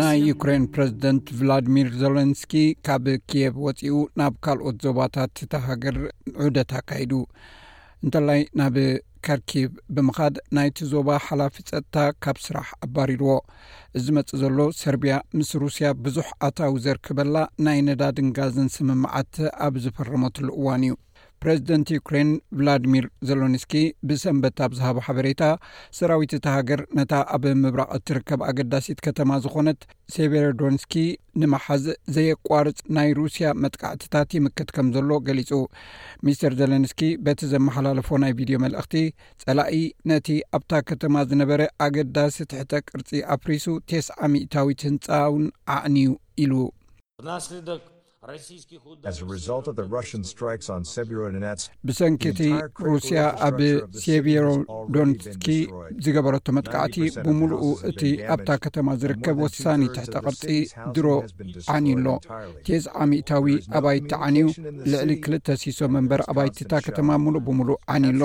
ናይ ዩክሬን ፕረዚደንት ቭላድሚር ዘለንስኪ ካብ ክየብ ወፂኡ ናብ ካልኦት ዞባታት እታ ሃገር ዑደት ኣካይዱ እንተላይ ናብ ከርኪብ ብምኻድ ናይቲ ዞባ ሓላፊ ጸጥታ ካብ ስራሕ ኣባሪርዎ እዚ መጽእ ዘሎ ሰርብያ ምስ ሩስያ ብዙሕ ኣታዊ ዘርክበላ ናይ ነዳድን ጋዝን ስምምዓት ኣብ ዝፈረመትሉ እዋን እዩ ፕረዚደንት ዩክሬን ቭላድሚር ዘሎንስኪ ብሰንበት ኣብ ዝሃቦ ሓበሬታ ሰራዊት እቲ ሃገር ነታ ኣብ ምብራቕ እትርከብ ኣገዳሲት ከተማ ዝኾነት ሴቨሮዶንስኪ ንምሓዝ ዘየቋርፅ ናይ ሩስያ መጥቃዕትታት ይምክት ከም ዘሎ ገሊፁ ሚስተር ዘለንስኪ በቲ ዘመሓላለፎ ናይ ቪድዮ መልእኽቲ ፀላኢ ነቲ ኣብታ ከተማ ዝነበረ ኣገዳሲ ትሕተ ቅርፂ ኣፍሪሱ ቴስዓ ሚታዊት ህንፃ ውን ዓዕንዩ ኢሉ ብሰንኪ እቲ ሩስያ ኣብ ሴቭሮዶንስኪ ዝገበረቶ መጥቃዕቲ ብምሉኡ እቲ ኣብታ ከተማ ዝርከብ ወሳኒ ትሕተ ቅርፂ ድሮ ዓንዩ ኣሎ ቴስዓ ሚእታዊ ኣባይቲ ዓንዩ ልዕሊ ክልተ ሲሶ መንበሪ ኣባይቲታ ከተማ ሙሉእ ብምሉእ ዓንዩ ኣሎ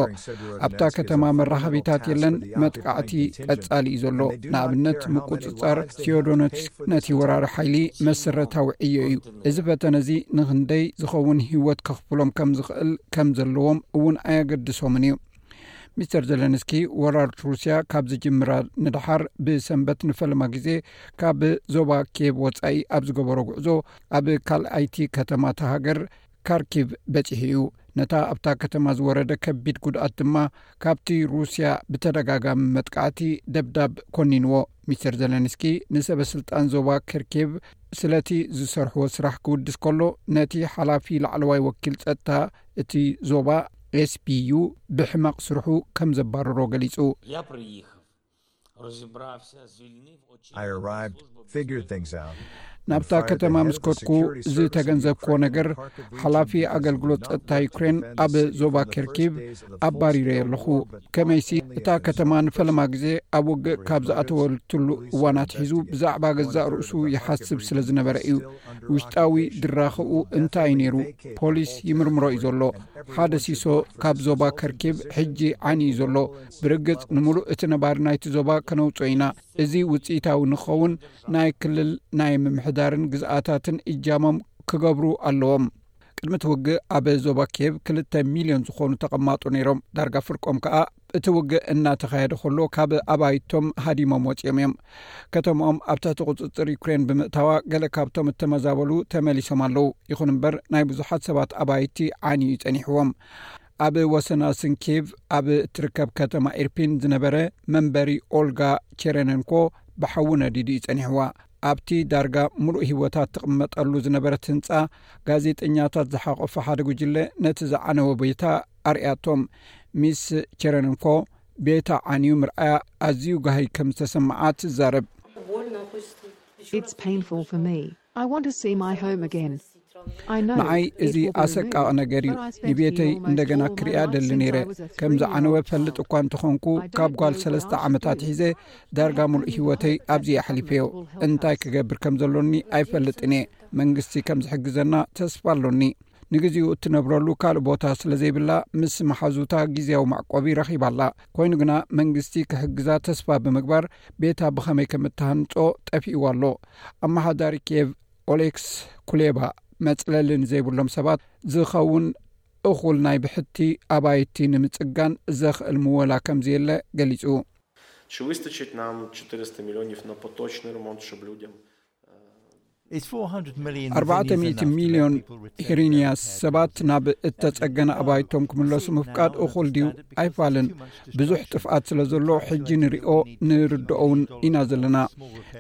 ኣብታ ከተማ መራኸቢታት የለን መጥቃዕቲ ቀጻሊ እዩ ዘሎ ንኣብነት ምቁፅፃር ቴዎዶነትስ ነቲ ወራሪ ሓይሊ መሰረታዊ ዕዮ እዩ እዚ ፈተነ እዚ ንክንደይ ዝኸውን ሂወት ከኽፍሎም ከም ዝኽእል ከም ዘለዎም እውን ኣየገድሶምን እዩ ሚስተር ዘለንስኪ ወራርት ሩስያ ካብ ዝጅምራ ንድሓር ብሰንበት ንፈለማ ግዜ ካብ ዞባ ኬብ ወፃኢ ኣብ ዝገበሮ ጉዕዞ ኣብ ካልኣይቲ ከተማታ ሃገር ካርኪቭ በጺሑ እዩ። ነታ ኣብታ ከተማ ዝወረደ ከቢድ ጉድኣት ድማ ካብቲ ሩስያ ብተደጋጋሚ መጥቃዕቲ ደብዳብ ኮኒንዎ። ሚስተር ዘለንስኪ ንሰበ ስልጣን ዞባ ከርኪቭ ስለቲ ዝሰርሕዎ ስራሕ ክውድስ ከሎ ነቲ ሓላፊ ላዕለዋይ ወኪል ጸጥታ እቲ ዞባ ኤስፒዩ ብሕመቕ ስርሑ ከም ዘባረሮ ገሊጹ። ናብታ ከተማ ምስ ከድኩ ዝተገንዘብክዎ ነገር ሓላፊ ኣገልግሎት ጸጥታ ዩክሬን ኣብ ዞባ ኬርኪብ ኣባሪረ ኣለኹ ከመይሲ እታ ከተማ ንፈለማ ግዜ ኣብ ውግእ ካብ ዝኣተወልትሉ እዋናት ሒዙ ብዛዕባ ገዛእ ርእሱ ይሓስብ ስለ ዝነበረ እዩ ውሽጣዊ ድራኸኡ እንታይ እዩ ነይሩ ፖሊስ ይምርምሮ እዩ ዘሎ ሓደ ሲሶ ካብ ዞባ ከርኪብ ሕጂ ዓኒ እዩ ዘሎ ብርግጽ ንምሉእ እቲ ነባሪ ናይቲ ዞባ ከነውፅኦ ኢና እዚ ውፅኢታዊ ንክኸውን ናይ ክልል ናይ ምምሕዳርን ግዝኣታትን እጃሞም ክገብሩ ኣለዎም ቅድሚ እቲ ውግእ ኣብ ዞባ ኬብ ክልተ ሚልዮን ዝኾኑ ተቐማጡ ነይሮም ዳርጋ ፍርቆም ከዓ እቲ ውግእ እናተኻየደ ከሎ ካብ ኣባይቶም ሃዲሞም ወፂኦም እዮም ከተምኦም ኣብ ትሕቲ ቁፅፅር ዩክሬን ብምእታዋ ገለ ካብቶም እተመዛበሉ ተመሊሶም ኣለዉ ይኹን እምበር ናይ ብዙሓት ሰባት ኣባይቲ ዓንዩ ጸኒሕዎም ኣብ ወሰናስን ኬቭ ኣብ እትርከብ ከተማ ኢርፒን ዝነበረ መንበሪ ኦልጋ ቸረነንኮ ብሓዊ ነዲዱ እዩ ጸኒሕዋ ኣብቲ ዳርጋ ምሉእ ህይወታት ትቕመጠሉ ዝነበረት ህንጻ ጋዜጠኛታት ዝሓቖፈ ሓደ ጉጅለ ነቲ ዝዓነወ ቤታ ኣርያቶም ሚስ ቸረነንኮ ቤታ ዓንዩ ምርኣያ ኣዝዩ ጋሂ ከም ዝተሰምዓ ትዛረብ It's painful for me. ንዓይ እዚ ኣሰቃቒ ነገር እዩ ንቤተይ እንደገና ክርእያ ደሊ ነይረ ከም ዝዓነወ እፈልጥ እኳ እንተኾንኩ ካብ ጓል ሰለስተ ዓመታት ሒዘ ዳርጋ ምሉእ ሂወተይ ኣብዚ ኣሕሊፈዮ እንታይ ክገብር ከም ዘሎኒ ኣይፈልጥን እየ መንግስቲ ከም ዝሕግዘና ተስፋ ኣሎኒ ንግዜኡ እትነብረሉ ካልእ ቦታ ስለ ዘይብላ ምስ መሓዙታ ግዜያዊ መዕቆቢ ረኺባ ኣላ ኮይኑ ግና መንግስቲ ክሕግዛ ተስፋ ብምግባር ቤታ ብኸመይ ከም እትሃንጾ ጠፊእዎ ኣሎ ኣመሓዳሪ ኬቭ ኦሌክስ ኩሌባ መጽለሊ ንዘይብሎም ሰባት ዝኸውን እኹል ናይ ብሕቲ ኣባይቲ ንምጽጋን ዘኽእል ምወላ ከም ዘየለ ገሊጹ ኣርባዕተ ሚእቲ ሚልዮን ሂሪንያ ሰባት ናብ እተጸገነ ኣባይቶም ክምለሱ ምፍቃድ እኹል ድዩ ኣይፋልን ብዙሕ ጥፍኣት ስለ ዘሎ ሕጂ ንርዮ ንርድኦ ውን ኢና ዘለና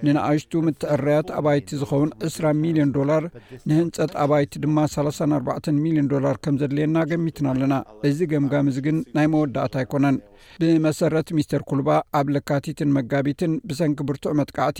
ንነኣሽቱ ምትዕረያት ኣባይቲ ዝኸውን 2ስራ ሚልዮን ዶላር ንህንጸት ኣባይቲ ድማ 34 ሚልዮን ዶላር ከም ዘድልየና ገሚትና ኣለና እዚ ገምጋም እዚ ግን ናይ መወዳእታ ኣይኮነን ብመሰረት ሚስተር ኩልባ ኣብ ለካቲትን መጋቢትን ብሰንኪ ብርቱዕ መጥቃዕቲ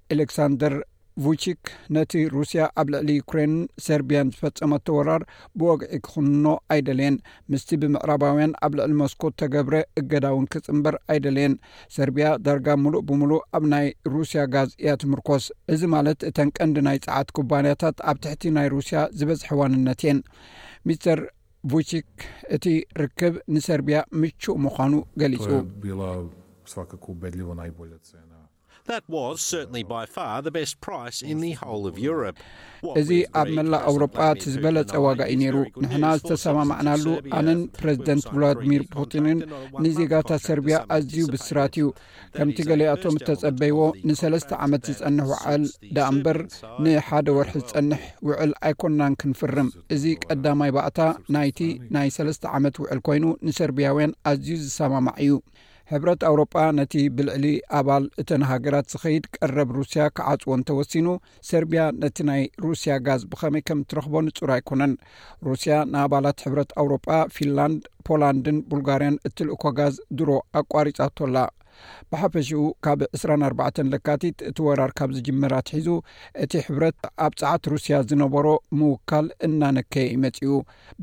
ኤሌክሳንደር ቭቺክ ነቲ ሩስያ ኣብ ልዕሊ ዩክሬንን ሰርቢያን ዝፈፀመቶ ወራር ብወግዒ ክኹንኖ ኣይደለየን ምስቲ ብምዕራባውያን ኣብ ልዕሊ ሞስኮ ተገብረ እገዳ እውን ክፅምበር ኣይደለየን ሰርቢያ ዳርጋ ሙሉእ ብምሉእ ኣብ ናይ ሩስያ ጋዝ እያ ትምርኮስ እዚ ማለት እተን ቀንዲ ናይ ፀዓት ኩባንያታት ኣብ ትሕቲ ናይ ሩስያ ዝበዝሐ ዋንነት እየን ሚስተር ቡቺክ እቲ ርክብ ንሰርቢያ ምቹእ ምዃኑ ገሊፁ እዚ ኣብ መላእ ኣውሮጳ እቲ ዝበለጸ ዋጋ እዩ ነይሩ ንሕና ዝተሰማማዕናሉ ኣነን ፕረዚደንት ቭላድሚር ፑቲንን ንዜጋታት ሰርቢያ ኣዝዩ ብስራት እዩ ከምቲ ገሌኣቶም እተጸበይዎ ንሰለስተ ዓመት ዝጸንሕ ውዓል ደኣ እምበር ንሓደ ወርሒ ዝጸንሕ ውዕል ኣይኮንናን ክንፍርም እዚ ቀዳማይ ባእታ ናይቲ ናይ ሰለስተ ዓመት ውዕል ኮይኑ ንሰርቢያውያን ኣዝዩ ዝሰማማዕ እዩ ሕብረት ኣውሮጳ ነቲ ብልዕሊ ኣባል እተን ሃገራት ዝኸይድ ቀረብ ሩስያ ክዓፅዎ እንተወሲኑ ሰርቢያ ነቲ ናይ ሩስያ ጋዝ ብኸመይ ከም እትረኽቦ ንፁር ኣይኮነን ሩስያ ንኣባላት ሕብረት ኣውሮጳ ፊንላንድ ፖላንድን ቡልጋርያን እትልእኮ ጋዝ ድሮ ኣቋሪፃቶላ ብሓፈሽኡ ካብ 24 ለካቲት እቲ ወራር ካብ ዝጅመር ኣትሒዙ እቲ ሕብረት ኣብ ፀዓት ሩስያ ዝነበሮ ምውካል እናነከየ ይመፅኡ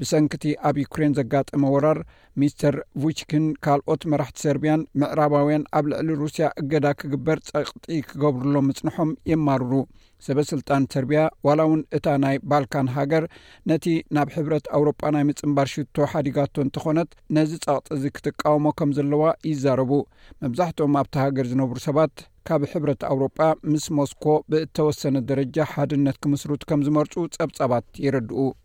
ብሰንኪቲ ኣብ ዩክሬን ዘጋጠመ ወራር ሚስተር ቭቺክን ካልኦት መራሕቲ ሰርብያን ምዕራባውያን ኣብ ልዕሊ ሩስያ እገዳ ክግበር ጸቕጢ ክገብርሎም ምጽንሖም የማርሩ። ሰበ ስልጣን ሰርብያ ዋላ እውን እታ ናይ ባልካን ሃገር ነቲ ናብ ሕብረት ኣውሮጳ ናይ ምጽንባር ሽቶ ሓዲጋቶ እንተኾነት ነዚ ጸቕጢ እዚ ክትቃወሞ ከም ዘለዋ ይዛረቡ። መብዛሕትኦም ኣብቲ ሃገር ዝነብሩ ሰባት ካብ ሕብረት ኣውሮጳ ምስ ሞስኮ ብእተወሰነ ደረጃ ሓድነት ክምስርቱ ከም ዝመርጹ ጸብጻባት የረድኡ።